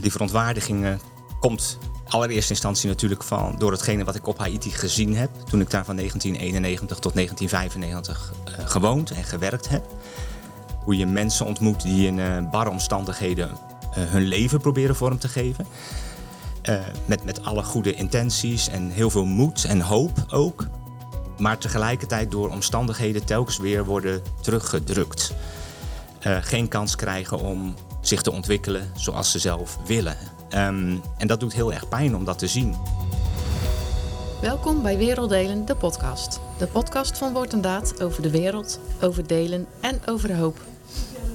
Die verontwaardiging uh, komt allereerste instantie natuurlijk van door hetgene wat ik op Haiti gezien heb. Toen ik daar van 1991 tot 1995 uh, gewoond en gewerkt heb. Hoe je mensen ontmoet die in uh, barre omstandigheden hun leven proberen vorm te geven. met, met alle goede intenties en heel veel moed en hoop ook. Maar tegelijkertijd door omstandigheden telkens weer worden teruggedrukt. geen kans krijgen om zich te ontwikkelen zoals ze zelf willen. Um, en dat doet heel erg pijn om dat te zien. Welkom bij Werelddelen, de podcast. De podcast van Woord en Daad over de wereld, over delen en over de hoop.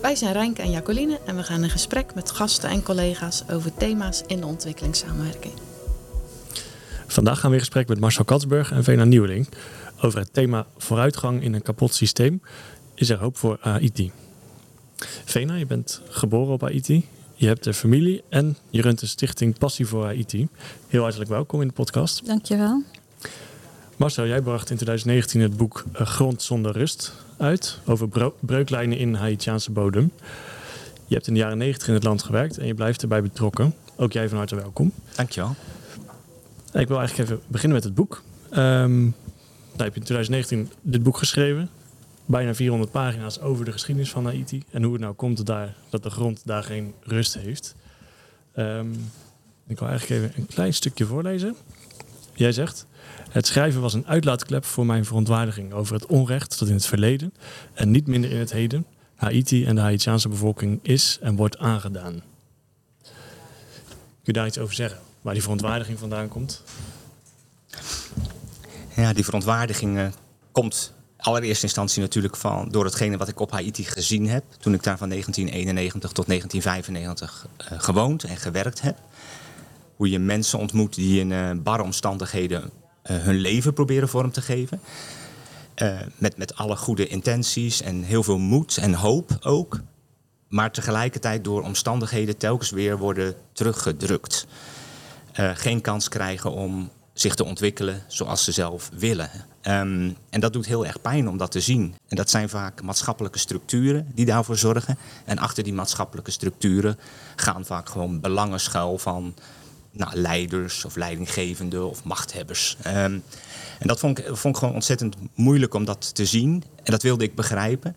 Wij zijn Rijnke en Jacoline en we gaan in gesprek met gasten en collega's over thema's in de ontwikkelingssamenwerking. Vandaag gaan we in gesprek met Marcel Katsburg en Vena Nieuweling over het thema vooruitgang in een kapot systeem. Is er hoop voor Haiti? Vena, je bent geboren op Haiti. Je hebt een familie en je runt de stichting Passie voor Haiti. Heel hartelijk welkom in de podcast. Dankjewel. Marcel, jij bracht in 2019 het boek eh, Grond zonder rust uit over breuklijnen in Haitiaanse bodem. Je hebt in de jaren 90 in het land gewerkt en je blijft erbij betrokken. Ook jij van harte welkom. Dankjewel. Ik wil eigenlijk even beginnen met het boek. Um, nou, je hebt in 2019 dit boek geschreven bijna 400 pagina's over de geschiedenis van Haiti. En hoe het nou komt daar, dat de grond daar geen rust heeft. Um, ik wil eigenlijk even een klein stukje voorlezen. Jij zegt: Het schrijven was een uitlaatklep voor mijn verontwaardiging over het onrecht dat in het verleden en niet minder in het heden Haiti en de Haitiaanse bevolking is en wordt aangedaan. Kun je daar iets over zeggen? Waar die verontwaardiging vandaan komt? Ja, die verontwaardiging uh, komt allereerste instantie natuurlijk van door hetgene wat ik op Haiti gezien heb. Toen ik daar van 1991 tot 1995 uh, gewoond en gewerkt heb. Hoe je mensen ontmoet die in uh, barre omstandigheden uh, hun leven proberen vorm te geven. met, met alle goede intenties en heel veel moed en hoop ook. Maar tegelijkertijd door omstandigheden telkens weer worden teruggedrukt. geen kans krijgen om zich te ontwikkelen zoals ze zelf willen. Um, en dat doet heel erg pijn om dat te zien. En dat zijn vaak maatschappelijke structuren die daarvoor zorgen. En achter die maatschappelijke structuren gaan vaak gewoon belangen schuil van nou, leiders of leidinggevenden of machthebbers. Um, en dat vond ik, vond ik gewoon ontzettend moeilijk om dat te zien. En dat wilde ik begrijpen.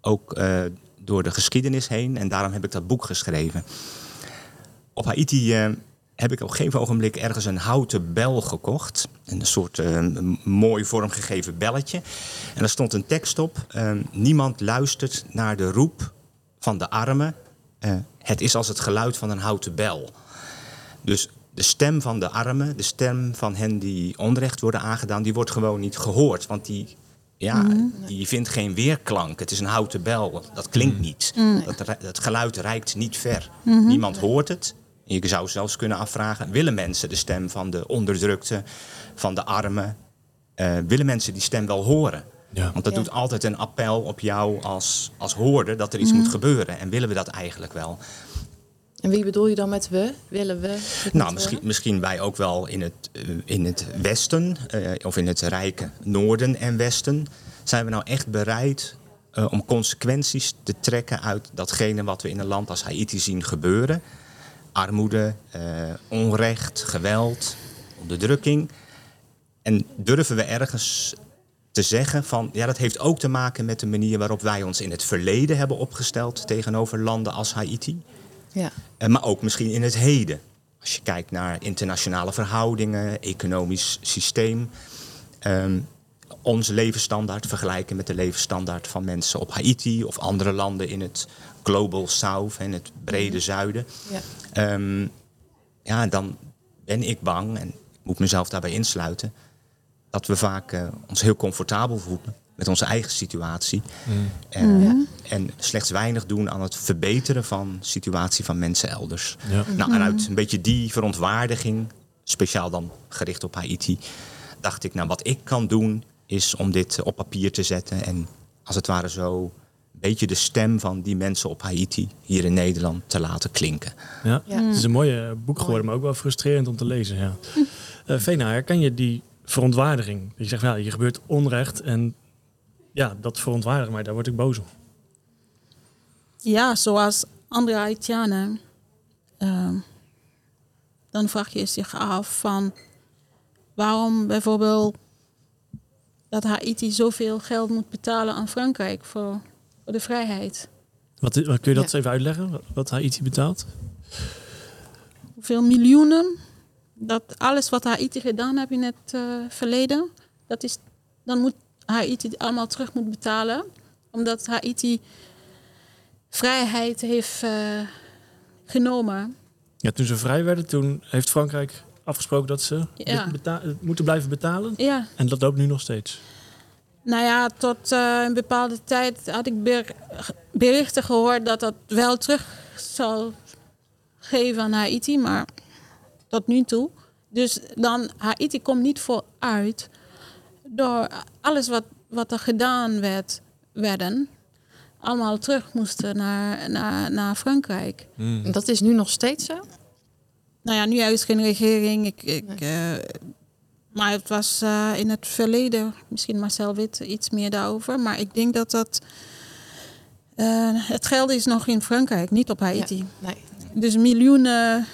Ook uh, door de geschiedenis heen. En daarom heb ik dat boek geschreven. Op Haiti uh, heb ik op een gegeven ogenblik ergens een houten bel gekocht. Een soort uh, mooi vormgegeven belletje. En daar stond een tekst op. Uh, niemand luistert naar de roep van de armen. Uh, het is als het geluid van een houten bel. Dus de stem van de armen, de stem van hen die onrecht worden aangedaan, die wordt gewoon niet gehoord. Want die, ja, mm. die vindt geen weerklank. Het is een houten bel. Dat klinkt niet. Mm. Dat, dat, geluid reikt niet ver. Mm -hmm. Niemand hoort het. Je zou zelfs kunnen afvragen, willen mensen de stem van de onderdrukte, van de armen, uh, willen mensen die stem wel horen? Ja. Want dat doet altijd een appel op jou als, als hoorder dat er iets mm. moet gebeuren. En willen we dat eigenlijk wel? En wie bedoel je dan met we? Willen we? Nou, misschien, misschien wij ook wel in het, uh, in het Westen, uh, of in het rijke Noorden en Westen. Zijn we nou echt bereid om consequenties te trekken uit datgene wat we in een land als Haiti zien gebeuren? Armoede, uh, onrecht, geweld, onderdrukking. En durven we ergens te zeggen van ja, dat heeft ook te maken met de manier waarop wij ons in het verleden hebben opgesteld tegenover landen als Haiti. Ja. Uh, maar ook misschien in het heden. Als je kijkt naar internationale verhoudingen, economisch systeem. Um, onze levensstandaard vergelijken met de levensstandaard van mensen op Haiti of andere landen in het Global South en het brede mhm. zuiden. Ja. Um, ja, dan ben ik bang, en ik moet mezelf daarbij insluiten, dat we vaak uh, ons heel comfortabel voelen met onze eigen situatie. Mm. En, uh, en, slechts weinig doen aan het verbeteren van de situatie van mensen elders. Ja. Nou, en uit een beetje die verontwaardiging, speciaal dan gericht op Haiti, dacht ik, nou wat ik kan doen is om dit op papier te zetten en als het ware zo beetje de stem van die mensen op Haiti hier in Nederland te laten klinken. Ja, het is een mooie boek geworden, maar ook wel frustrerend om te lezen. Ja. Uh, Vena, herken je die verontwaardiging? Je zegt, ja, je gebeurt onrecht en ja, dat verontwaardigt mij, daar word ik boos om. Ja, zoals andere Haitianen uh, dan vraag je zich af van waarom bijvoorbeeld dat Haiti zoveel geld moet betalen aan Frankrijk voor, voor de vrijheid. Wat, wat kun je dat Ja. even uitleggen? Wat- Haiti betaalt? Hoeveel miljoenen? Dat alles wat Haiti gedaan heeft in het eh, verleden, dat is, dan moet Haiti allemaal terug moet betalen. Omdat Haiti vrijheid heeft eh, genomen. Ja, toen ze vrij werden, toen heeft Frankrijk afgesproken dat ze Ja. moeten blijven betalen. Ja, En dat loopt nu nog steeds. Nou ja, tot eh, een bepaalde tijd had ik ber- berichten gehoord dat dat wel terug zal geven aan Haiti, maar tot nu toe. Dus dan, Haiti komt niet vooruit door alles wat, wat er gedaan werd, werden, allemaal terug moesten naar, naar, naar Frankrijk. En dat is nu nog steeds zo? Nou ja, nu is geen regering. Ik, ik, eh, maar het was eh, in het verleden, misschien Marcel weet iets meer daarover. Maar ik denk dat dat. eh, het geld is nog in Frankrijk, niet op Haiti. Nee. Dus miljoenen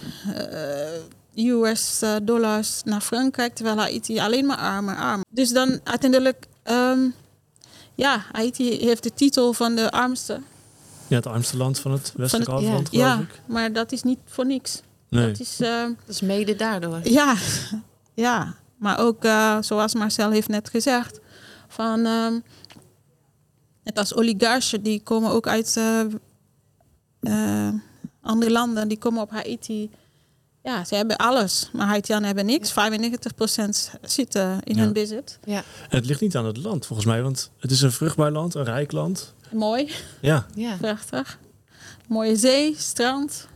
eh, US dollars naar Frankrijk, terwijl Haiti alleen maar armer, arm. Dus dan uiteindelijk, ehm, ja, Haiti heeft de titel van de armste. Ja, het armste land van het het- halfrond, Ja, maar dat is niet voor niks. Nee. Dat is, eh, Dat is mede daardoor. Ja, ja. Maar ook, eh, zoals Marcel heeft net gezegd, van ehm, net als oligarchen, die komen ook uit eh, eh, andere landen, die komen op Haiti. Ja, ze hebben alles, maar Haitianen hebben niks. 95% zitten in Ja. hun bezit. Ja, En het ligt niet aan het land, volgens mij. Want het is een vruchtbaar land, een rijk land. Mooi, Ja, ja. prachtig. Mooie zee, strand.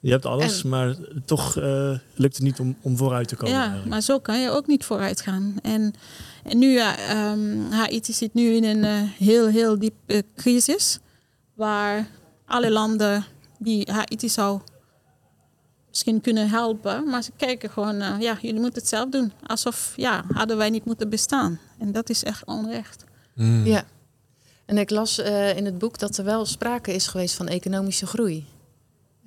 Je hebt alles, En- maar toch eh, lukt het niet om, om vooruit te komen. Ja, eigenlijk. maar zo kan je ook niet vooruit gaan. En, en nu, ja, ehm, Haiti zit nu in een eh, heel, heel diepe crisis. Waar alle landen die Haiti zou misschien kunnen helpen. Maar ze kijken gewoon, eh, ja, jullie moeten het zelf doen. Alsof, ja, hadden wij niet moeten bestaan. En dat is echt onrecht. Mm. ja. En ik las eh, in het boek dat er wel sprake is geweest van economische groei.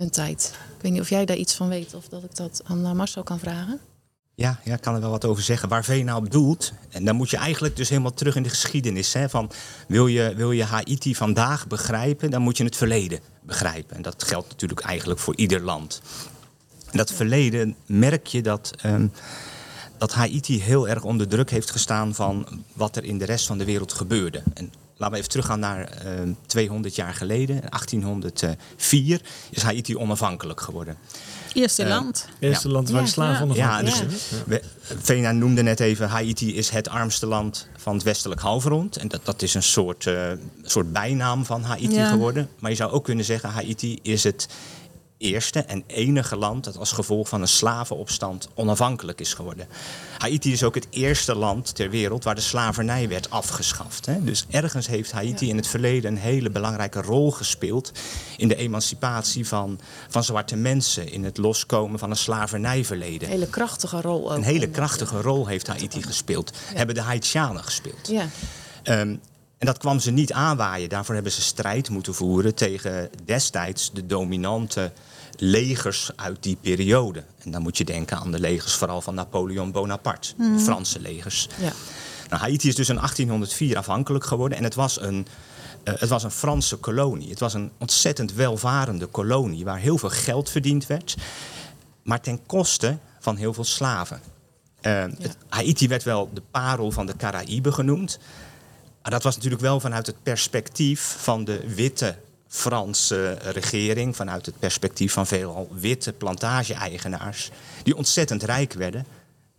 Tijd. Ik weet niet of jij daar iets van weet of dat ik dat aan eh, Marcel kan vragen. Ja, ja, ik kan er wel wat over zeggen. Waar Vee nou op doelt, en dan moet je eigenlijk dus helemaal terug in de geschiedenis. Hè, van, wil, je, wil je Haiti vandaag begrijpen, dan moet je het verleden begrijpen. En dat geldt natuurlijk eigenlijk voor ieder land. Dat verleden merk je dat, ehm, dat Haiti heel erg onder druk heeft gestaan van wat er in de rest van de wereld gebeurde. En laten we even teruggaan naar ehm, 200 jaar geleden, 1804, is Haiti onafhankelijk geworden. Eerste Eh, land. Eerste land waar Ja, de slaven ja. onafhankelijk Ja, zijn. dus we, Vena noemde net even, Haiti is het armste land van het westelijk halfrond. En dat, dat is een soort, eh, soort bijnaam van Haiti Ja. geworden. Maar je zou ook kunnen zeggen, Haiti is het eerste en enige land dat als gevolg van een slavenopstand onafhankelijk is geworden. Haiti is ook het eerste land ter wereld waar de slavernij werd afgeschaft. Hè? Dus ergens heeft Haiti Ja. in het verleden een hele belangrijke rol gespeeld in de emancipatie van, van zwarte mensen, in het loskomen van een slavernijverleden. Een hele krachtige rol ook. Een hele krachtige rol heeft Haiti gespeeld. Hebben de Haitianen gespeeld. Ja, Ehm, en dat kwam ze niet aanwaaien. Daarvoor hebben ze strijd moeten voeren tegen destijds de dominante legers uit die periode. En dan moet je denken aan de legers vooral van Napoleon Bonaparte, de Franse legers. ja. Nou, Haiti is dus in 1804 afhankelijk geworden en het was een, eh, het was een Franse kolonie. Het was een ontzettend welvarende kolonie waar heel veel geld verdiend werd, maar ten koste van heel veel slaven. Eh, het- Haiti werd wel de parel van de Caraïben genoemd, maar dat was natuurlijk wel vanuit het perspectief van de witte Franse regering, vanuit het perspectief van veelal witte plantage-eigenaars, die ontzettend rijk werden,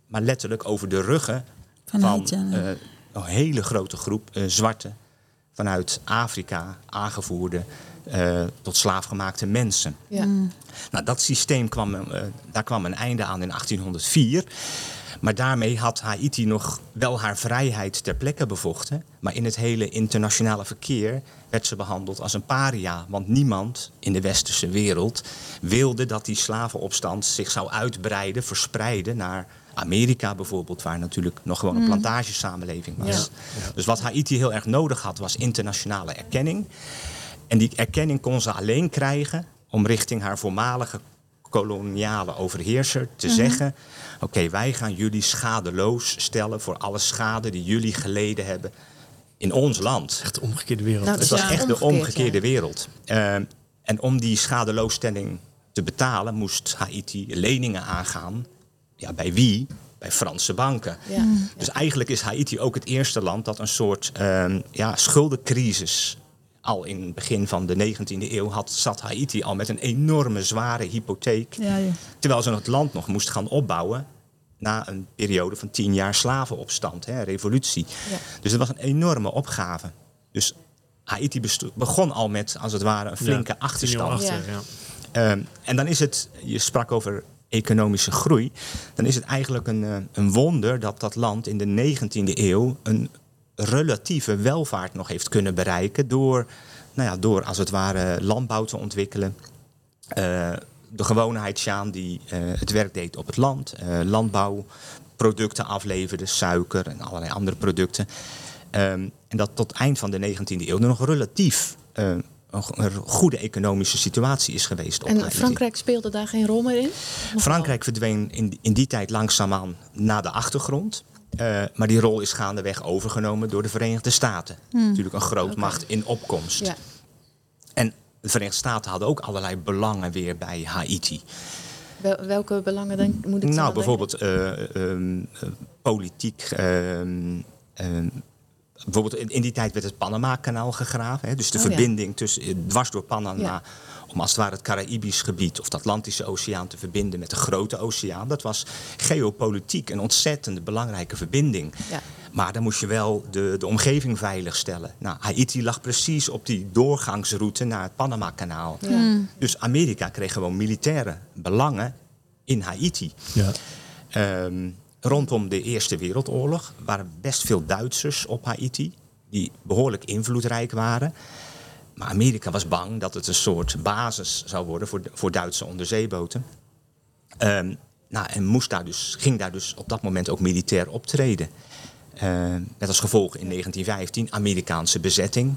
maar letterlijk over de ruggen Van eh, een hele grote groep eh, zwarte vanuit Afrika aangevoerde eh, tot slaafgemaakte mensen. ja. Nou, dat systeem kwam, eh, daar kwam een einde aan in 1804. Maar daarmee had Haiti nog wel haar vrijheid ter plekke bevochten. Maar in het hele internationale verkeer werd ze behandeld als een paria. Want niemand in de westerse wereld wilde dat die slavenopstand zich zou uitbreiden, verspreiden naar Amerika bijvoorbeeld, waar natuurlijk nog gewoon een plantagesamenleving was. Ja. Dus wat Haiti heel erg nodig had, was internationale erkenning. En die erkenning kon ze alleen krijgen om richting haar voormalige koloniale overheerser te zeggen: Oké, wij gaan jullie schadeloos stellen voor alle schade die jullie geleden hebben in ons land. Echt de omgekeerde wereld. Nou, Het Ja, was echt de omgekeerd, omgekeerde ja. wereld. Eh, en om die schadeloosstelling te betalen, moest Haiti leningen aangaan. Ja, bij wie? Bij Franse banken. Ja. Dus eigenlijk is Haiti ook het eerste land dat een soort ehm, ja, schuldencrisis. Al in het begin van de 19e eeuw had, zat Haiti al met een enorme zware hypotheek. Ja, ja. Terwijl ze het land nog moest gaan opbouwen na een periode van tien jaar slavenopstand, hè, revolutie. Ja. Dus het was een enorme opgave. Dus Haiti begon al met, als het ware, een flinke Ja, achterstand. 10 jaar achter, Ja. ja. Ehm, en dan is het, je sprak over economische groei, dan is het eigenlijk een, eh, een wonder dat dat land in de 19e eeuw een relatieve welvaart nog heeft kunnen bereiken door, nou ja, door als het ware landbouw te ontwikkelen. Eh, de gewoonheid, Sjaan, die eh, het werk deed op het land, eh, landbouwproducten afleverde, suiker en allerlei andere producten. Ehm, en dat tot eind van de 19e eeuw nog relatief een, go- een goede economische situatie is geweest. Op En. Frankrijk speelde daar geen rol meer in? Frankrijk verdween in, in die tijd langzaamaan naar de achtergrond. Eh, maar die rol is gaandeweg overgenomen door de Verenigde Staten. Natuurlijk een grootmacht in opkomst. Ja. En de Verenigde Staten hadden ook allerlei belangen weer bij Haiti. Wel- welke belangen denk, moet ik Nou, bijvoorbeeld eh, ehm, eh, politiek. ehm, ehm, bijvoorbeeld in, die tijd werd het Panama-kanaal gegraven. Hè, dus de Oh, ja. verbinding tussen, dwars door Panama. Ja. Om als het ware het Caraïbisch gebied of de Atlantische Oceaan te verbinden met de Grote Oceaan. Dat was geopolitiek een ontzettend belangrijke verbinding. Ja. Maar dan moest je wel de, de omgeving veiligstellen. Nou, Haiti lag precies op die doorgangsroute naar het Panama-kanaal. Ja. Dus Amerika kreeg gewoon militaire belangen in Haiti. Ja. Ehm, rondom de Eerste Wereldoorlog waren best veel Duitsers op Haiti. Die behoorlijk invloedrijk waren. Maar Amerika was bang dat het een soort basis zou worden voor, voor Duitse onderzeeboten. Ehm, nou, en moest daar dus, ging daar dus op dat moment ook militair optreden. Ehm, met als gevolg in 1915 Amerikaanse bezetting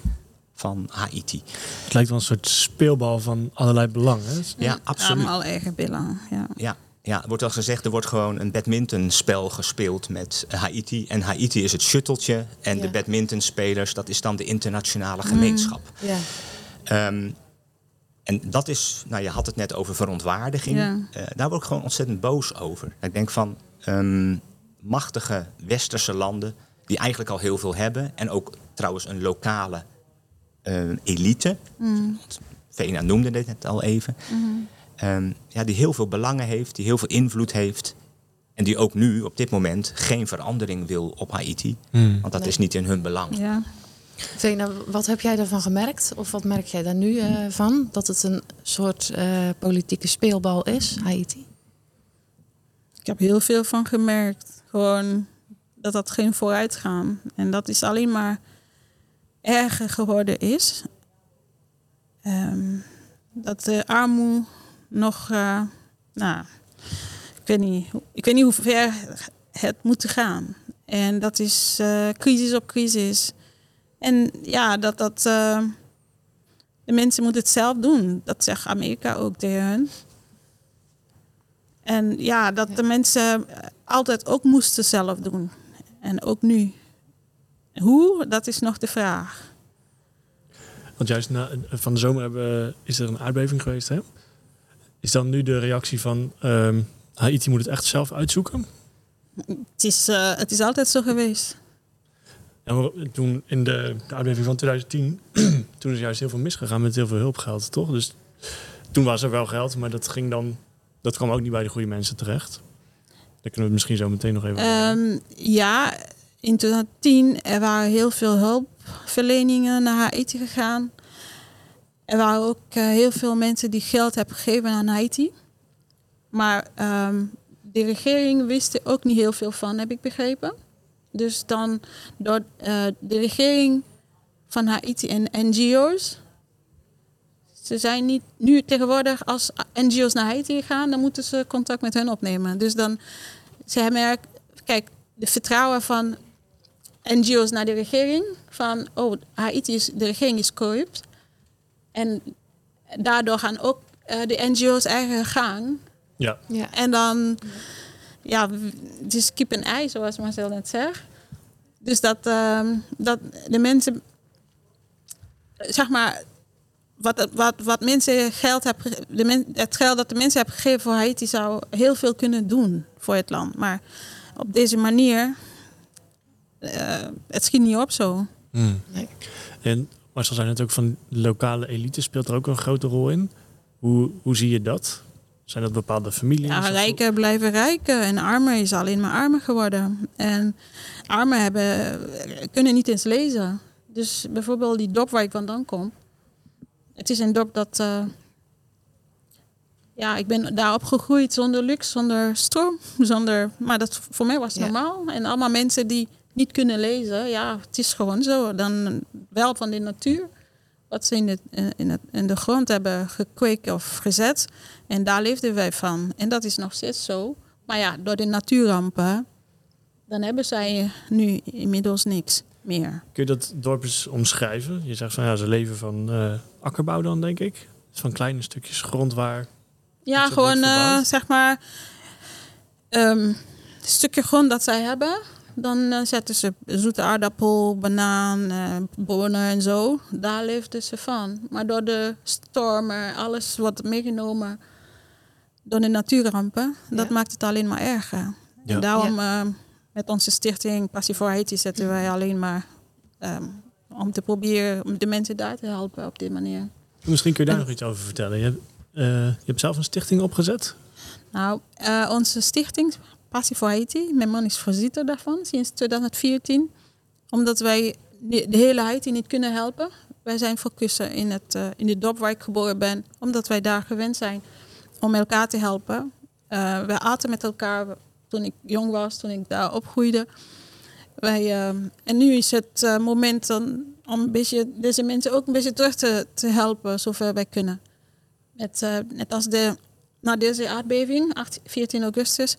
van Haiti. Het lijkt wel een soort speelbal van allerlei belangen. Ja, absoluut. Allemaal eigen belang. Ja. Ja, ja, er wordt al gezegd, er wordt gewoon een badmintonspel gespeeld met Haiti. En Haiti is het shutteltje en Ja. de badmintonspelers, dat is dan de internationale gemeenschap. Ja. Ehm, en dat is, nou je had het net over verontwaardiging. Ja. Eh, daar word ik gewoon ontzettend boos over. Ik denk van ehm, machtige westerse landen die eigenlijk al heel veel hebben. En ook trouwens een lokale eh, elite. Vena noemde dit net al even. Ehm, ja, die heel veel belangen heeft, die heel veel invloed heeft. En die ook nu op dit moment geen verandering wil op Haiti. Want dat Nee. is niet in hun belang. Ja. Vena, wat heb jij daarvan gemerkt? Of wat merk jij daar nu eh, van? Dat het een soort eh, politieke speelbal is, Haiti? Ik heb heel veel van gemerkt. Gewoon dat dat geen vooruitgaan. En dat is alleen maar erger geworden is. Ehm, dat de armoede nog, eh, nou, ik weet, niet, hoe- ik weet niet hoe ver het moet gaan. En dat is eh, crisis op crisis. En ja, dat, dat eh, de mensen moeten het zelf doen. Dat zegt Amerika ook tegen hun. En ja, dat de mensen altijd ook moesten zelf doen. En ook nu. Hoe, dat is nog de vraag. Want juist na, van de zomer hebben, is er een aardbeving geweest. Hè? Is dan nu de reactie van ehm, Haiti moet het echt zelf uitzoeken? Het is, eh, het is altijd zo geweest. En we- toen in de, de aardbeving van 2010, toen is juist heel veel misgegaan met heel veel hulpgeld, toch? Dus toen was er wel geld, maar dat ging dan, dat kwam ook niet bij de goede mensen terecht. Daar kunnen we het misschien zo meteen nog even. Ehm, ja, in 2010 er waren heel veel hulpverleningen naar Haiti gegaan. Er waren ook eh, heel veel mensen die geld hebben gegeven aan Haiti. Maar ehm, de regering wist er ook niet heel veel van, heb ik begrepen. Dus dan door eh, de regering van Haiti en NGO's. Ze zijn niet nu tegenwoordig als NGO's naar Haiti gaan, dan moeten ze contact met hen opnemen. Dus dan ze er, kijk, de vertrouwen van NGO's naar de regering. Van, oh, Haiti is, de regering is corrupt. En daardoor gaan ook eh, de NGO's eigen gang. Ja. Ja. En dan, ja, is kip en ei, zoals Marcel net zegt. Dus dat, ehm, dat de mensen, zeg maar, wat, wat, wat mensen geld hebben, de men, het geld dat de mensen hebben gegeven voor Haiti zou heel veel kunnen doen voor het land. Maar op deze manier, eh, het schiet niet op zo. Hmm. Nee. En Marcel zei net ook van de lokale elite speelt er ook een grote rol in. Hoe, hoe zie je dat? Zijn dat bepaalde families? Ja, rijken blijven rijken en armen is alleen maar armer geworden. En armen hebben, kunnen niet eens lezen. Dus bijvoorbeeld die dorp waar ik vandaan kom. Het is een dorp dat... eh, ja, ik ben daar opgegroeid zonder luxe, zonder stroom. Zonder, maar dat, voor mij was het Ja. normaal. En allemaal mensen die niet kunnen lezen. Ja, het is gewoon zo. Dan wel van de natuur. Wat ze in de, in, het, in de grond hebben gekweekt of gezet. En daar leefden wij van. En dat is nog steeds zo. Maar ja, door de natuurrampen, dan hebben zij nu inmiddels niks meer. Kun je dat dorp eens omschrijven? Je zegt van ja, ze leven van eh, akkerbouw dan, denk ik. Dus van kleine stukjes grond waar. Ja, gewoon eh, zeg maar een stukje grond dat zij hebben. Dan eh, zetten ze zoete aardappel, banaan, eh, bonen en zo. Daar leefden ze van. Maar door de stormen, alles wordt meegenomen door de natuurrampen. Dat maakt het alleen maar erger. Ja. En daarom eh, met onze stichting Passie voor Haiti zetten wij alleen maar ehm, om te proberen om de mensen daar te helpen op die manier. Misschien kun je daar En- nog iets over vertellen. Je, hebt, eh, je hebt zelf een stichting opgezet. Nou, eh, onze stichting Passie voor Haiti, mijn man is voorzitter daarvan sinds 2014. Omdat wij de de hele Haiti niet kunnen helpen. Wij zijn focussen in het, eh, in het dorp waar ik geboren ben, omdat wij daar gewend zijn om elkaar te helpen. Eh wij aten met elkaar toen ik jong was, toen ik daar opgroeide. Wij, eh, en nu is het moment om een beetje deze mensen ook een beetje terug te, te helpen, zover wij kunnen. Met, net als de na deze aardbeving, 8 14 augustus,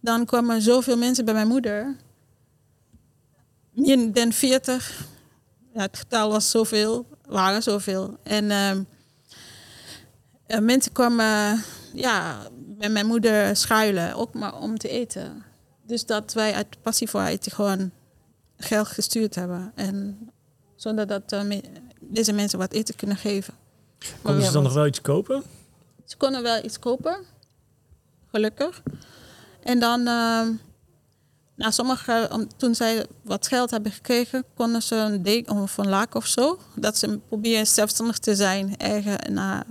dan kwamen zoveel mensen bij mijn moeder. Meer dan 40. Ja, het getal was zoveel, waren zoveel. En ehm, eh, mensen kwamen ja, bij mijn moeder schuilen, ook maar om te eten. Dus dat wij uit passie voor Haiti gewoon geld gestuurd hebben. En zonder dat eh, deze mensen wat eten kunnen geven. Konden ze dan nog wel iets kopen? ze konden wel iets kopen, gelukkig. En dan, ehm nou, sommige, om, toen zij wat geld hebben gekregen, konden ze een deken of een laak of zo. Dat ze proberen zelfstandig te zijn, eigen, naar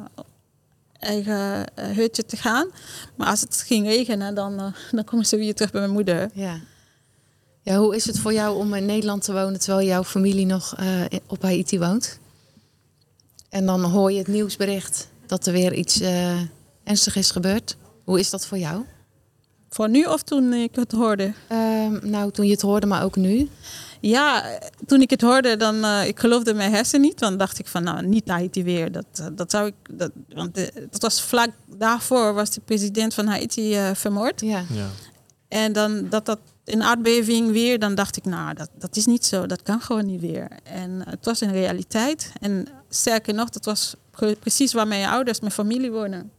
eigen eh, hutje te gaan. Maar als het ging regenen, dan, eh, dan komen ze weer terug bij mijn moeder. Ja. ja. Hoe is het voor jou om in Nederland te wonen terwijl jouw familie nog eh, op Haiti woont? En dan hoor je het nieuwsbericht dat er weer iets eh ernstigs is gebeurd. Hoe is dat voor jou? Voor nu of toen ik het hoorde? Ehm, nou, toen je het hoorde, maar ook nu. Ja, toen ik het hoorde, dan uh, ik geloofde mijn hersen niet. Dan dacht ik van, nou, niet Haiti weer. Dat, uh, dat zou ik, dat, want de, dat was vlak daarvoor was de president van Haiti uh, vermoord. Ja. Ja. En dan dat dat een aardbeving weer, dan dacht ik, nou, dat, dat is niet zo. Dat kan gewoon niet weer. En uh, het was een realiteit. En sterker nog, dat was precies waar mijn ouders, mijn familie wonen.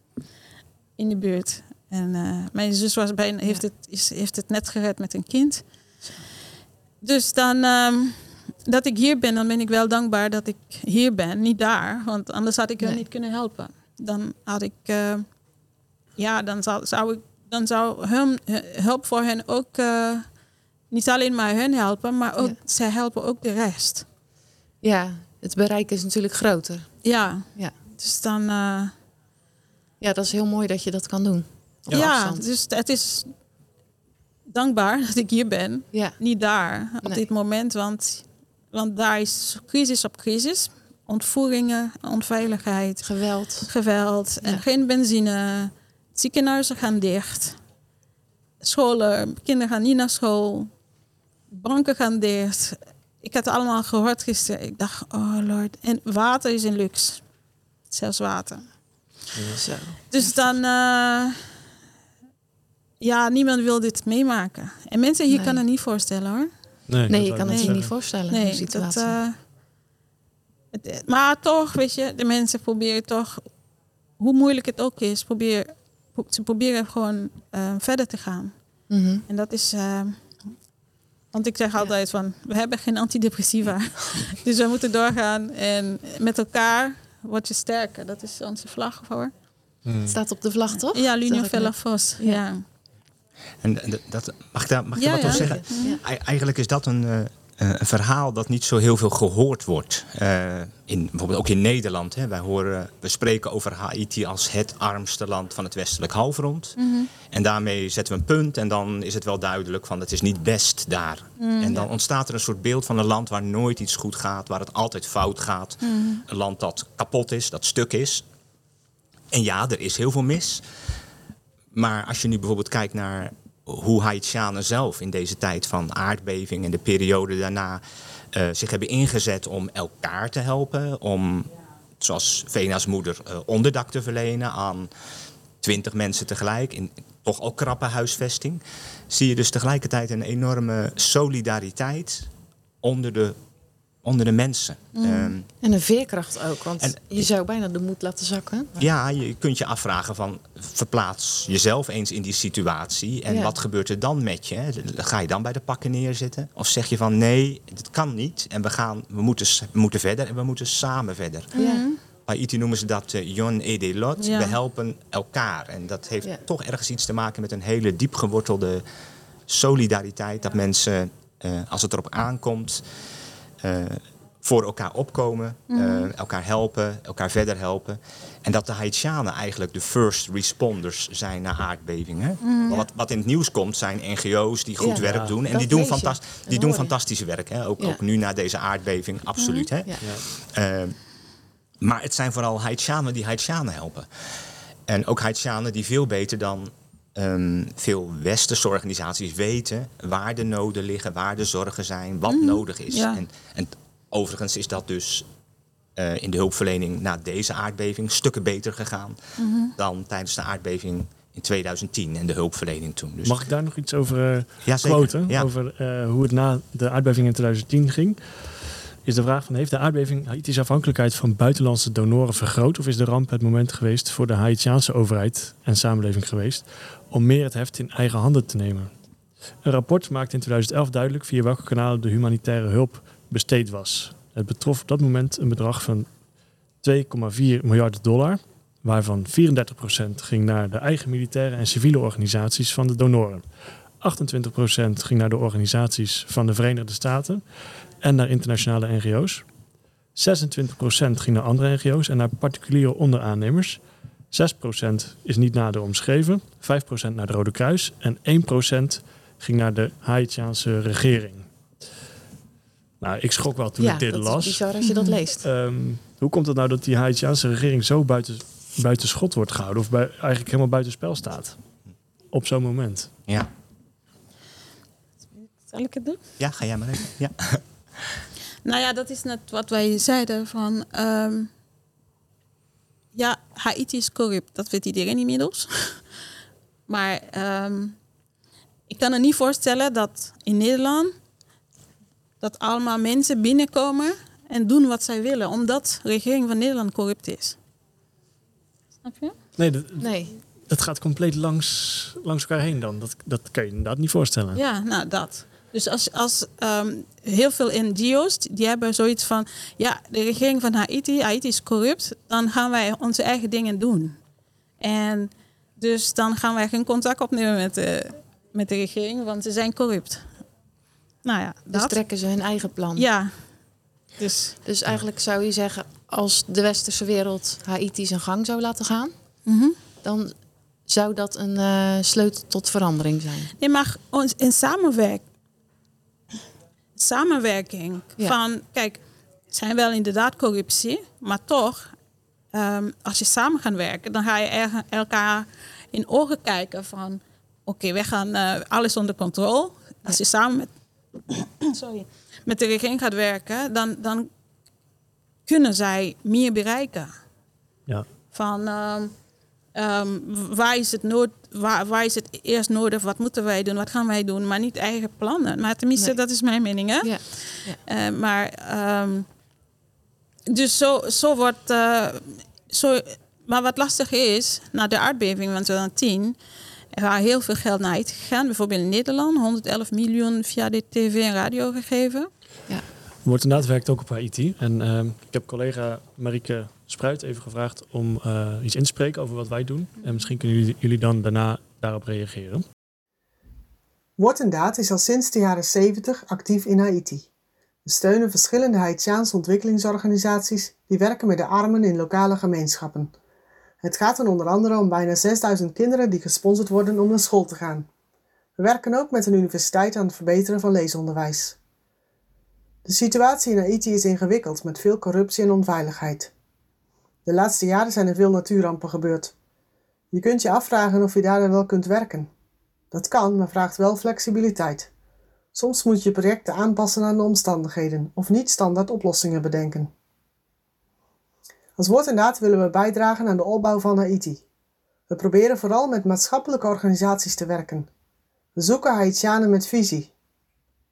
In de buurt. En uh, mijn zus was bijna, heeft, het, is, heeft het net gered met een kind. Dus dan um, dat ik hier ben, dan ben ik wel dankbaar dat ik hier ben, niet daar. Want anders had ik hen nee. niet kunnen helpen. Dan had ik, uh, ja, dan zou, zou ik, dan zou hun, hulp voor hen ook uh, niet alleen maar hun helpen, maar ook, ja. zij helpen ook de rest. Ja, het bereik is natuurlijk groter. Ja, ja. dus dan. Uh, ja, dat is heel mooi dat je dat kan doen. Ja, ja dus het is dankbaar dat ik hier ben. Ja. Niet daar op nee. dit moment, want, want daar is crisis op crisis. Ontvoeringen, onveiligheid. Geweld. Geweld. Ja. Geen benzine. Ziekenhuizen gaan dicht. Scholen, kinderen gaan niet naar school. Banken gaan dicht. Ik had het allemaal gehoord gisteren. Ik dacht, oh lord. En water is een luxe. Zelfs water. Ja. Zo. Dus dan... Uh, ja, niemand wil dit meemaken. En mensen hier nee. kan het niet voorstellen hoor. Nee, nee je kan het je niet voorstellen. Nee, situatie. dat, uh, het, maar toch, weet je, de mensen proberen toch hoe moeilijk het ook is, probeer, pro- ze proberen gewoon eh, verder te gaan. Mhm. En dat is. eh, want ik zeg altijd van, we hebben geen antidepressiva. dus we moeten doorgaan. En met elkaar word je sterker. Dat is onze vlag hoor. Het staat op de vlag, toch? Ja, Lunio Zag ik Vella. Vos. Ja. Ja. En dat, mag ik daar, mag ik Ja, daar wat ja. over zeggen? Ja. Eigenlijk is dat een, eh, een verhaal dat niet zo heel veel gehoord wordt. Eh, in, bijvoorbeeld ook in Nederland. Hè. Wij horen, we spreken over Haiti als het armste land van het westelijk halfrond. En daarmee zetten we een punt en dan is het wel duidelijk van het is niet best daar. en dan ontstaat er een soort beeld van een land waar nooit iets goed gaat, waar het altijd fout gaat. Een land dat kapot is, dat stuk is. En ja, er is heel veel mis. Maar als je nu bijvoorbeeld kijkt naar hoe Haitianen zelf in deze tijd van aardbeving en de periode daarna eh, zich hebben ingezet om elkaar te helpen, om zoals Vena's moeder eh, onderdak te verlenen aan twintig mensen tegelijk in toch al krappe huisvesting, zie je dus tegelijkertijd een enorme solidariteit onder de, onder de mensen. Ehm, En een veerkracht ook, want En- je zou bijna de moed laten zakken. Ja, je kunt je afvragen van verplaats jezelf eens in die situatie en Ja. wat gebeurt er dan met je? Ga je dan bij de pakken neerzitten? Of zeg je van nee, dit kan niet en we, gaan, we, moeten, we moeten verder en we moeten samen verder. Ja. Bij IT noemen ze dat uh, Yon et de lot. Ja. We helpen elkaar. En dat heeft Ja. toch ergens iets te maken met een hele diep gewortelde solidariteit. Dat mensen, eh, als het erop aankomt, eh, voor elkaar opkomen, eh, elkaar helpen, elkaar verder helpen. En dat de Haitianen eigenlijk de first responders zijn na aardbevingen. Wat, wat in het nieuws komt zijn NGO's die goed Ja. werk Ja. doen. En Dat die doen, lees je. fantas- Dat die doen fantastische werk. Hè? Ook, Ja. ook nu na deze aardbeving, absoluut. Hè? Ja. Eh, maar het zijn vooral Haitianen die Haitianen helpen. En ook Haitianen die veel beter dan ehm, veel westerse organisaties weten waar de noden liggen, waar de zorgen zijn, wat nodig is. ja. En, en overigens is dat dus eh, in de hulpverlening na deze aardbeving stukken beter gegaan dan tijdens de aardbeving in 2010 en de hulpverlening toen. Dus Mag ik daar nog iets over Ja, zeker. quoten? Ja. Over eh, hoe het na de aardbeving in 2010 ging? Is de vraag van, heeft de aardbeving Haiti's afhankelijkheid van buitenlandse donoren vergroot? Of is de ramp het moment geweest voor de Haitiaanse overheid en samenleving geweest om meer het heft in eigen handen te nemen? Een rapport maakte in 2011 duidelijk via welke kanalen de humanitaire hulp besteed was. Het betrof op dat moment een bedrag van 2,4 miljard dollar, waarvan 34% ging naar de eigen militaire en civiele organisaties van de donoren. 28% ging naar de organisaties van de Verenigde Staten en naar internationale NGO's. 26% ging naar andere NGO's en naar particuliere onderaannemers. 6% is niet nader omschreven, 5% naar de Rode Kruis en 1% ging naar de Haitiaanse regering. Nou, ik schrok wel toen ja, ik dit dat las. is bizar als je dat leest. Ehm, hoe komt het nou dat die Haitiaanse regering zo buiten, buiten schot wordt gehouden? Of bij, eigenlijk helemaal buiten spel staat? Op zo'n moment. ja. Zal ik het doen? ja, ga jij maar even. Ja. Nou ja, dat is net wat wij zeiden van... ehm, ja, Haiti is corrupt. Dat weet iedereen inmiddels. maar ehm, ik kan me niet voorstellen dat in Nederland... dat allemaal mensen binnenkomen en doen wat zij willen. Omdat de regering van Nederland corrupt is. Snap je? Nee, dat, Nee. dat gaat compleet langs, langs elkaar heen dan. Dat, dat kan je inderdaad niet voorstellen. Ja, nou dat. Dus als, als ehm, heel veel NGO's, die hebben zoiets van... ja, de regering van Haiti, Haiti is corrupt... dan gaan wij onze eigen dingen doen. En dus dan gaan wij geen contact opnemen met de, met de regering... want ze zijn corrupt. Nou ja, Dus dat. trekken ze hun eigen plan. Ja. Dus, Dus eigenlijk zou je zeggen, als de westerse wereld Haiti zijn gang zou laten gaan, mhm. dan zou dat een eh, sleutel tot verandering zijn. Nee, maar ons in samenwerking. Samenwerking. Ja. Van, kijk, het zijn wel inderdaad corruptie, maar toch, ehm, als je samen gaat werken, dan ga je er- elkaar in ogen kijken van, oké, we gaan eh, alles onder controle. Als je samen met, sorry, met de regering gaat werken, dan, dan kunnen zij meer bereiken Ja. van ehm, ehm, waar, is het nood, waar, waar is het eerst nodig, wat moeten wij doen, wat gaan wij doen, maar niet eigen plannen. Maar tenminste, Nee. dat is mijn mening. Hè? Ja. Eh, maar ehm, dus zo, zo wordt, eh, zo maar wat lastig is, na de aardbeving van 2010, er waren heel veel geld naar IT gegaan. Bijvoorbeeld in Nederland, 111 miljoen via de tv en radio gegeven. Wordt inderdaad werkt ook op IT. En ehm, ik heb collega Marieke Spruit even gevraagd om eh, iets in te spreken over wat wij doen. En misschien kunnen jullie, jullie dan daarna daarop reageren. Word en Daad is al sinds de jaren 70 actief in Haiti. We steunen verschillende Haitiaanse ontwikkelingsorganisaties die werken met de armen in lokale gemeenschappen. Het gaat dan onder andere om bijna 6000 kinderen die gesponsord worden om naar school te gaan. We werken ook met een universiteit aan het verbeteren van leesonderwijs. De situatie in Haiti is ingewikkeld met veel corruptie en onveiligheid. De laatste jaren zijn er veel natuurrampen gebeurd. Je kunt je afvragen of je daar wel kunt werken. Dat kan, maar vraagt wel flexibiliteit. Soms moet je projecten aanpassen aan de omstandigheden of niet standaard oplossingen bedenken. Als woord en daad willen we bijdragen aan de opbouw van Haiti. We proberen vooral met maatschappelijke organisaties te werken. We zoeken Haitianen met visie.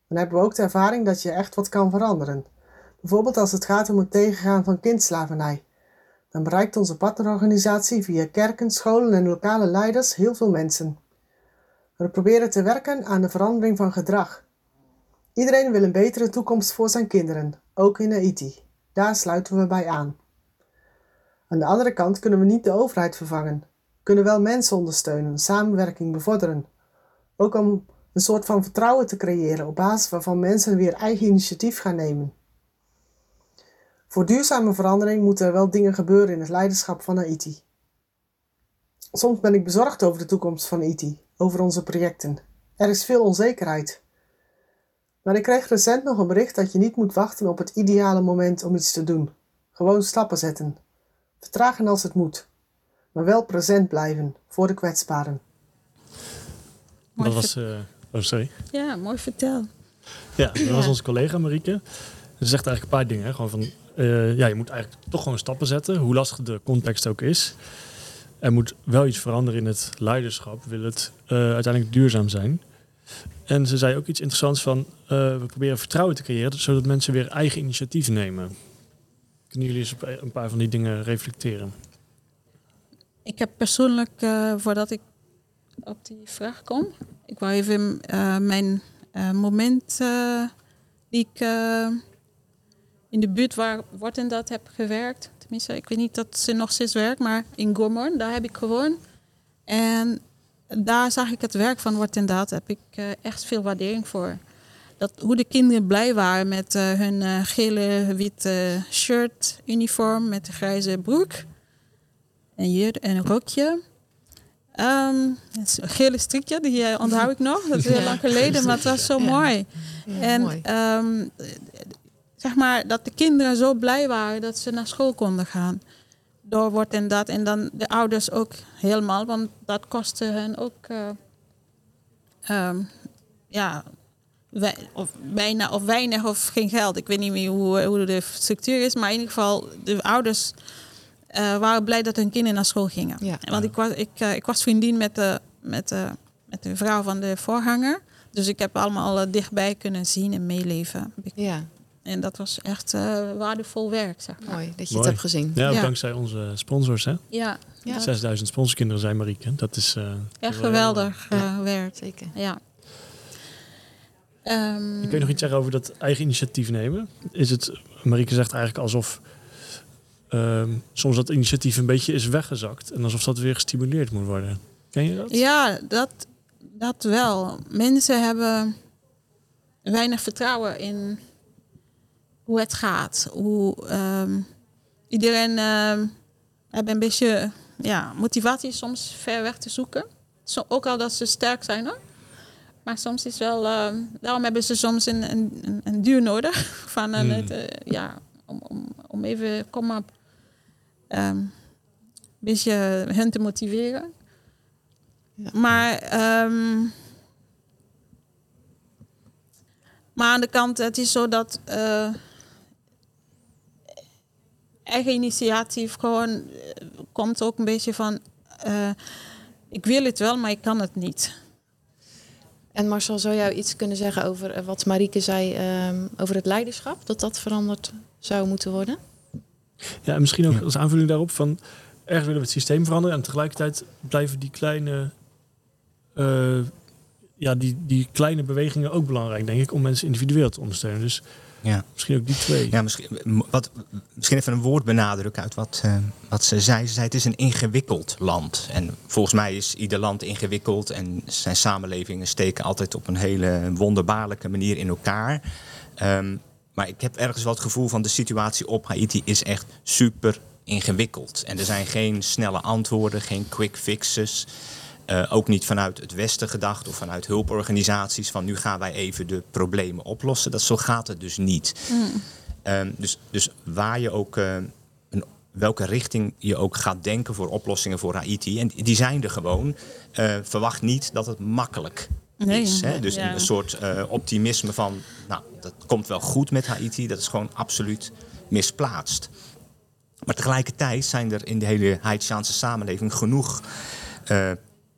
Dan hebben we ook de ervaring dat je echt wat kan veranderen. Bijvoorbeeld als het gaat om het tegengaan van kindslavernij. Dan bereikt onze partnerorganisatie via kerken, scholen en lokale leiders heel veel mensen. We proberen te werken aan de verandering van gedrag. Iedereen wil een betere toekomst voor zijn kinderen, ook in Haiti. Daar sluiten we bij aan. Aan de andere kant kunnen we niet de overheid vervangen, kunnen wel mensen ondersteunen, samenwerking bevorderen. Ook om een soort van vertrouwen te creëren op basis waarvan mensen weer eigen initiatief gaan nemen. Voor duurzame verandering moeten er wel dingen gebeuren in het leiderschap van Haiti. Soms ben ik bezorgd over de toekomst van Haiti, over onze projecten. Er is veel onzekerheid. Maar ik kreeg recent nog een bericht dat je niet moet wachten op het ideale moment om iets te doen. Gewoon stappen zetten. Vertragen als het moet. Maar wel present blijven voor de kwetsbaren. Mooi dat was... eh, oh, sorry. Ja, mooi vertel. Ja, dat was onze collega Marieke. Ze zegt eigenlijk een paar dingen. hè. Gewoon van, eh, ja, je moet eigenlijk toch gewoon stappen zetten, hoe lastig de context ook is. Er moet wel iets veranderen in het leiderschap, wil het eh, uiteindelijk duurzaam zijn. En ze zei ook iets interessants van, eh, we proberen vertrouwen te creëren, zodat mensen weer eigen initiatief nemen. Kunnen jullie eens een paar van die dingen reflecteren? Ik heb persoonlijk, voordat ik op die vraag kom, ik wou even mijn moment die ik in de buurt waar Wort en dat heb gewerkt. Tenminste, ik weet niet dat ze nog steeds werkt, maar in Gormorn, daar heb ik gewoond. En daar zag ik het werk van Wort en dat, heb ik eh, echt veel waardering voor. Dat, hoe de kinderen blij waren met eh, hun eh, gele, witte shirt, uniform met de grijze broek. En hier een rokje. Ehm, het een gele strikje, die onthoud ik nog. Dat is heel Ja. lang geleden, maar het was zo Ja. mooi. Ja, en mooi. ehm, zeg maar dat de kinderen zo blij waren dat ze naar school konden gaan. Door wordt en dat. En dan de ouders ook helemaal, want dat kostte hen ook eh, ehm, ja, wij, of, bijna, of weinig of geen geld. Ik weet niet meer hoe, hoe de structuur is, maar in ieder geval de ouders eh, waren blij dat hun kinderen naar school gingen. Ja. Want ik was, ik, eh, ik was vriendin met de, met, de, met de vrouw van de voorganger. Dus ik heb allemaal eh, dichtbij kunnen zien en meeleven. Ja, En dat was echt eh, waardevol werk, zeg maar. mooi dat je het hebt gezien. Ja, dankzij onze sponsors. Hè? Ja, Ja. dat is 6000 sponsorkinderen zijn Marieke. Dat is eh, echt wel- geweldig eh, werk. Zeker. Ja. Ehm, Ik weet nog iets zeggen over dat eigen initiatief nemen. Is het, Marieke zegt eigenlijk alsof ehm, soms dat initiatief een beetje is weggezakt. En alsof dat weer gestimuleerd moet worden. Ken je dat? Ja, dat, dat wel. Mensen hebben weinig vertrouwen in hoe het gaat. Hoe ehm, iedereen ehm heeft een beetje ja, motivatie soms ver weg te zoeken. Zo, ook al dat ze sterk zijn hoor. Maar soms is wel, ehm, daarom hebben ze soms een, een, een, een duur nodig. Van een, Hmm. het, eh, ja, om, om, om even, kom ehm, een beetje hun te motiveren. Ja. Maar, ehm, maar aan de kant, het is zo dat eh, eigen initiatief gewoon eh, komt ook een beetje van, eh, ik wil het wel, maar ik kan het niet. En Marcel, zou jou iets kunnen zeggen over eh, wat Marieke zei ehm, over het leiderschap? Dat dat veranderd zou moeten worden? Ja, en misschien ook als aanvulling daarop van... erg willen we het systeem veranderen. En tegelijkertijd blijven die kleine, eh, ja, die, die kleine bewegingen ook belangrijk, denk ik, om mensen individueel te ondersteunen. Dus Ja. misschien ook die twee. Ja, misschien, wat, misschien even een woord benadrukken uit wat, eh, wat ze zei. Ze zei het is een ingewikkeld land. En volgens mij is ieder land ingewikkeld. En zijn samenlevingen steken altijd op een hele wonderbaarlijke manier in elkaar. Ehm, maar ik heb ergens wel het gevoel van de situatie op Haiti is echt super ingewikkeld. En er zijn geen snelle antwoorden, geen quick fixes. Eh, ook niet vanuit het Westen gedacht of vanuit hulporganisaties van nu gaan wij even de problemen oplossen. Dat, zo gaat het dus niet. Ehm, dus, dus waar je ook, eh, een, welke richting je ook gaat denken voor oplossingen voor Haiti, en die zijn er gewoon, eh, verwacht niet dat het makkelijk Nee, is. Hè? Dus ja. een soort optimisme van, nou, dat komt wel goed met Haiti, dat is gewoon absoluut misplaatst. Maar tegelijkertijd zijn er in de hele Haitiaanse samenleving genoeg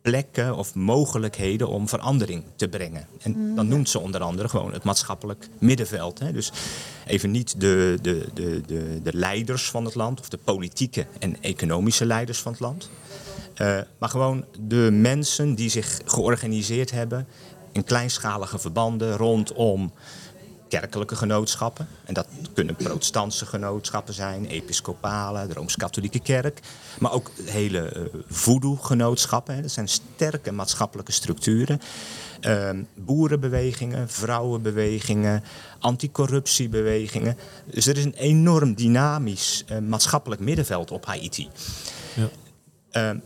plekken of mogelijkheden om verandering te brengen. En dan noemt ze onder andere gewoon het maatschappelijk middenveld. Hè. Dus even niet de, de, de, de, de leiders van het land of de politieke en economische leiders van het land. Eh, maar gewoon de mensen die zich georganiseerd hebben in kleinschalige verbanden rondom kerkelijke genootschappen. En dat kunnen protestantse genootschappen zijn, episcopale, de Rooms-Katholieke Kerk. Maar ook hele eh voodoo-genootschappen. hè. Dat zijn sterke maatschappelijke structuren. Ehm, boerenbewegingen, vrouwenbewegingen, anticorruptiebewegingen. Dus er is een enorm dynamisch eh, maatschappelijk middenveld op Haiti. Ja. Ehm,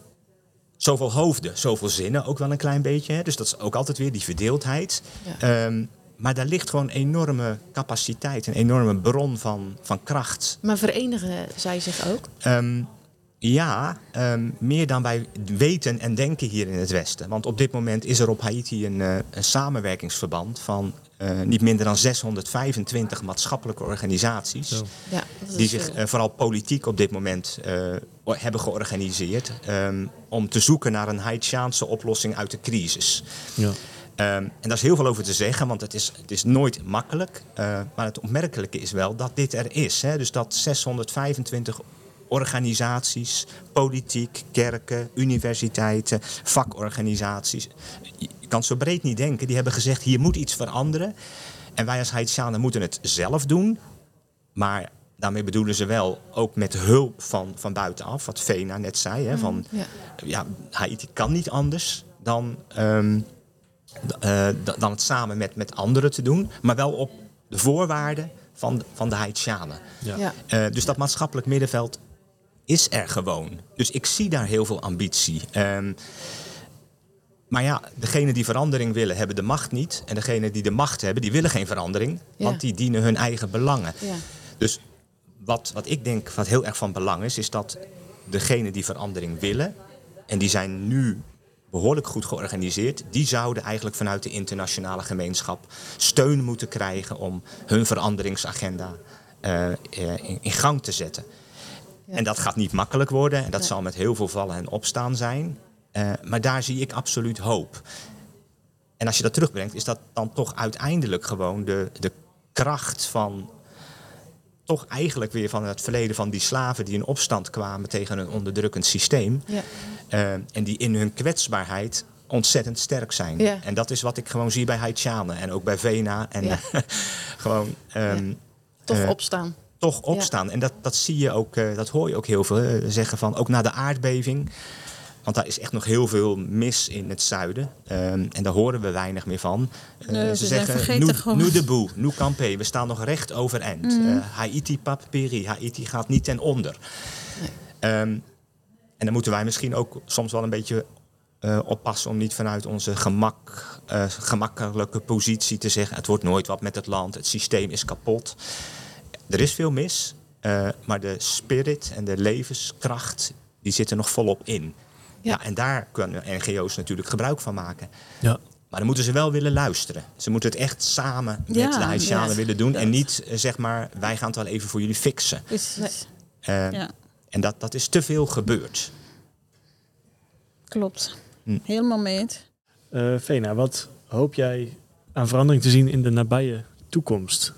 zoveel hoofden, zoveel zinnen ook wel een klein beetje. Hè? Dus dat is ook altijd weer die verdeeldheid. Ja. Ehm, maar daar ligt gewoon enorme capaciteit, een enorme bron van, van kracht. Maar verenigen zij zich ook? Ehm, ja, ehm, meer dan wij weten en denken hier in het Westen. Want op dit moment is er op Haiti een, eh, een samenwerkingsverband van eh, niet minder dan 625 maatschappelijke organisaties. Zo. Ja, dat is Die zich eh, vooral politiek op dit moment eh, hebben georganiseerd. ehm, om te zoeken naar een Haitiaanse oplossing uit de crisis. Ja. Ehm, en daar is heel veel over te zeggen, want het is, het is nooit makkelijk. Eh, maar het opmerkelijke is wel dat dit er is. Hè? Dus dat 625 organisaties, politiek, kerken, universiteiten, vakorganisaties. Je kan het zo breed niet denken. Die hebben gezegd, hier moet iets veranderen. En wij als Haitianen moeten het zelf doen. Maar daarmee bedoelen ze wel ook met hulp van, van buitenaf. Wat Vena net zei. Hè, van, Ja. ja, Haiti kan niet anders dan, ehm, eh, dan het samen met, met anderen te doen. Maar wel op de voorwaarden van, de- van de Haitianen. Ja. Ja. Eh, dus dat maatschappelijk middenveld is er gewoon. Dus ik zie daar heel veel ambitie. Ehm, maar ja, degenen die verandering willen, hebben de macht niet. En degenen die de macht hebben, die willen geen verandering. Ja. Want die dienen hun eigen belangen. Ja. Dus wat, wat ik denk wat heel erg van belang is, is dat degenen die verandering willen, en die zijn nu behoorlijk goed georganiseerd, die zouden eigenlijk vanuit de internationale gemeenschap steun moeten krijgen om hun veranderingsagenda eh, eh, in, in gang te zetten. Ja. En dat gaat niet makkelijk worden en dat Nee. zal met heel veel vallen en opstaan zijn. Eh, maar daar zie ik absoluut hoop. En als je dat terugbrengt, is dat dan toch uiteindelijk gewoon de, de kracht van. Toch eigenlijk weer van het verleden van die slaven die in opstand kwamen tegen een onderdrukkend systeem. Ja. eh, en die in hun kwetsbaarheid ontzettend sterk zijn. Ja. En dat is wat ik gewoon zie bij Haitianen en ook bij Vena. En Ja. gewoon ehm, Toch Eh, opstaan. toch opstaan. En dat, dat zie je ook, eh, dat hoor je ook heel veel zeggen van, ook na de aardbeving. Want daar is echt nog heel veel mis in het zuiden. Ehm, en daar horen we weinig meer van. Eh, Nee, ze "Nou gewoon." nu de boe, nu campé. We staan nog recht overeind. Eh, Haiti pap peri. Haiti gaat niet ten onder. Ehm, en dan moeten wij misschien ook soms wel een beetje eh, oppassen om niet vanuit onze gemak, gemakkelijke positie te zeggen: het wordt nooit wat met het land, het systeem is kapot. Er is veel mis, maar de spirit en de levenskracht die zitten nog volop in. Ja. Ja. en daar kunnen NGO's natuurlijk gebruik van maken. Ja. Maar dan moeten ze wel willen luisteren. Ze moeten het echt samen met Ja, de Haitianen ja. willen doen. En niet eh, zeg maar, wij gaan het wel even voor jullie fixen. Precies. Eh, Ja, En dat, dat is te veel gebeurd. klopt. Hm. Helemaal mee eens. Eh, Vena, wat hoop jij aan verandering te zien in de nabije toekomst?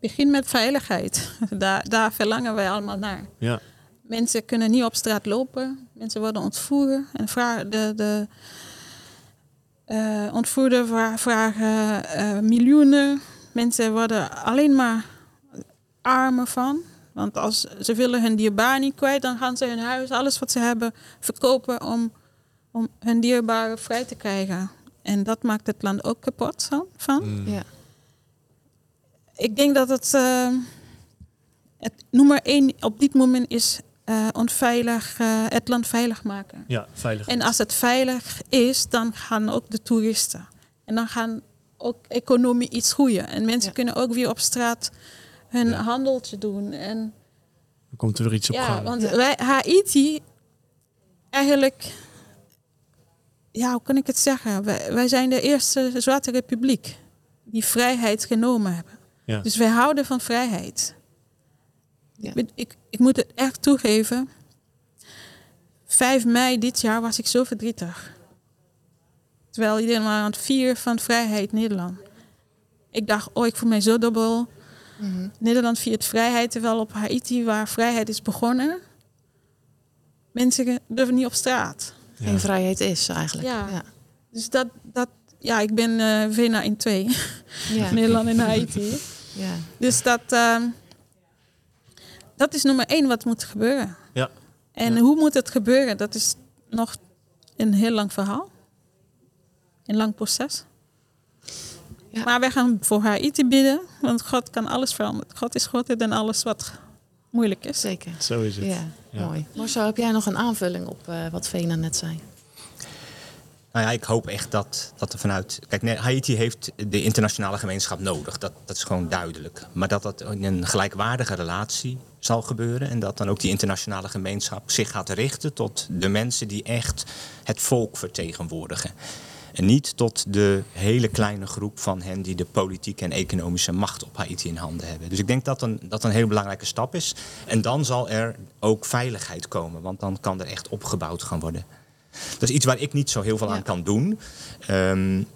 Begin met veiligheid. Daar, daar verlangen wij allemaal naar. Ja. Mensen kunnen niet op straat lopen. Mensen worden ontvoerd. En vragen, de, de uh, ontvoerder vra- vragen uh, miljoenen. Mensen worden alleen maar armer van. Want als ze willen hun dierbaar niet kwijt, dan gaan ze hun huis, alles wat ze hebben, verkopen om, om hun dierbaren vrij te krijgen. En dat maakt het land ook kapot van. Mm. Ja. Ik denk dat het, uh, het nummer één op dit moment is uh, onveilig, uh, het land veilig maken. Ja, veilig. En als het veilig is, dan gaan ook de toeristen. En dan gaan ook economie iets groeien. En mensen ja. kunnen ook weer op straat hun ja. handeltje doen. En dan komt er weer iets op ja, gang. Want ja. wij, Haiti, eigenlijk, ja, hoe kan ik het zeggen? Wij, wij zijn de eerste Zwarte Republiek die vrijheid genomen hebben. Ja. Dus wij houden van vrijheid. Ja. Ik, ik, moet het echt toegeven. 5 mei dit jaar was ik zo verdrietig. Terwijl iedereen maar aan het vieren van vrijheid Nederland. Ik dacht, oh, ik voel mij zo dubbel. Mm-hmm. Nederland viert vrijheid, terwijl op Haiti, waar vrijheid is begonnen, mensen durven niet op straat. Geen vrijheid is eigenlijk. Ja. ja. Dus dat, dat, ja, ik ben uh, Vena in twee. Ja. Nederland en Haiti. ja. Dus dat, uh, dat is nummer één wat moet gebeuren. Ja. En ja. hoe moet het gebeuren? Dat is nog een heel lang verhaal. Een lang proces. Ja. Maar wij gaan voor Haiti bidden, want God kan alles veranderen. God is groter dan alles wat moeilijk is. Zeker. Zo is het. Ja, ja. mooi. Marcel, heb jij nog een aanvulling op uh, wat Vena net zei? Nou ja, ik hoop echt dat, dat er vanuit. Kijk, nee, Haiti heeft de internationale gemeenschap nodig. Dat, dat is gewoon duidelijk. Maar dat dat in een gelijkwaardige relatie zal gebeuren. En dat dan ook die internationale gemeenschap zich gaat richten tot de mensen die echt het volk vertegenwoordigen. En niet tot de hele kleine groep van hen die de politieke en economische macht op Haiti in handen hebben. Dus ik denk dat een, dat een hele belangrijke stap is. En dan zal er ook veiligheid komen, want dan kan er echt opgebouwd gaan worden. Dat is iets waar ik niet zo heel veel ja. aan kan doen. Um,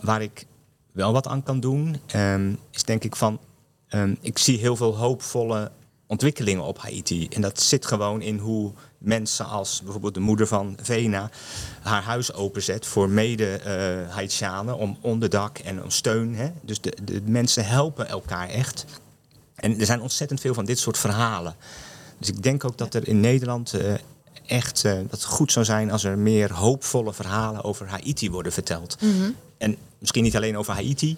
waar ik wel wat aan kan doen, um, is denk ik van. Um, ik zie heel veel hoopvolle ontwikkelingen op Haiti. En dat zit gewoon in hoe mensen als bijvoorbeeld de moeder van Vena haar huis openzet voor mede-Haitianen uh, om onderdak en om steun. Hè? Dus de, de mensen helpen elkaar echt. En er zijn ontzettend veel van dit soort verhalen. Dus ik denk ook dat er in Nederland uh, echt uh, dat het goed zou zijn als er meer hoopvolle verhalen over Haiti worden verteld. Mm-hmm. En misschien niet alleen over Haiti,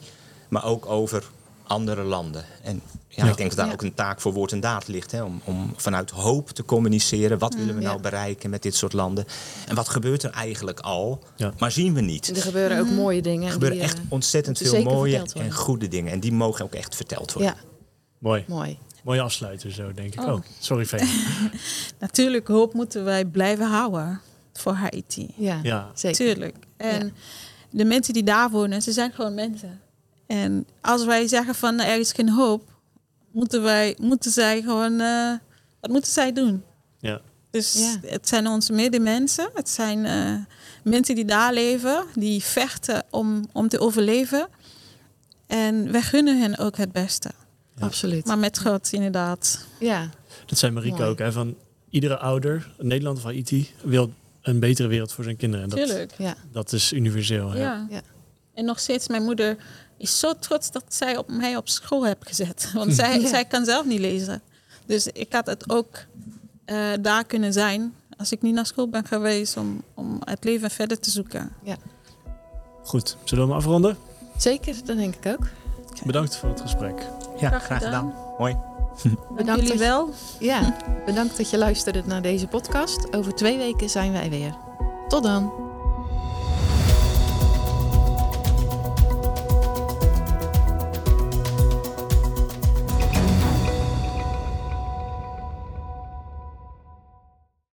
maar ook over andere landen. En ja, ja. ik denk dat daar ja. ook een taak voor woord en daad ligt. Hè, om, om vanuit hoop te communiceren. Wat willen we nou bereiken met dit soort landen? En wat gebeurt er eigenlijk al? Maar zien we niet. Er gebeuren ook mooie dingen. Er gebeuren die, echt ontzettend veel mooie en goede dingen. En die mogen ook echt verteld worden. Ja. Mooi. Mooi. Mooie afsluiter zo, denk ik. Oh, oh sorry, Veen. Natuurlijk, hoop moeten wij blijven houden voor Haiti. Ja, ja. zeker. Tuurlijk. En ja. de mensen die daar wonen, ze zijn gewoon mensen. En als wij zeggen van er is geen hoop, moeten, wij, moeten zij gewoon, uh, wat moeten zij doen? Ja. Dus ja. het zijn onze medemensen. Het zijn uh, mensen die daar leven, die vechten om, om te overleven. En wij gunnen hen ook het beste. Ja. Absoluut. Maar met God, inderdaad. Ja. Dat zei Marieke ook, hè, van iedere ouder, Nederland of Haiti, wil een betere wereld voor zijn kinderen. En dat, Tuurlijk. Ja. dat is universeel. Hè? Ja. ja. En nog steeds, mijn moeder is zo trots dat zij op mij op school heeft gezet. Want zij, ja. zij kan zelf niet lezen. Dus ik had het ook uh, daar kunnen zijn als ik niet naar school ben geweest om, om het leven verder te zoeken. Ja. Goed, zullen we hem afronden? Zeker, dat denk ik ook. Bedankt voor het gesprek. Ja, graag, graag gedaan. Mooi. Bedankt jullie wel. Ja, bedankt dat je luisterde naar deze podcast. Over twee weken zijn wij weer. Tot dan.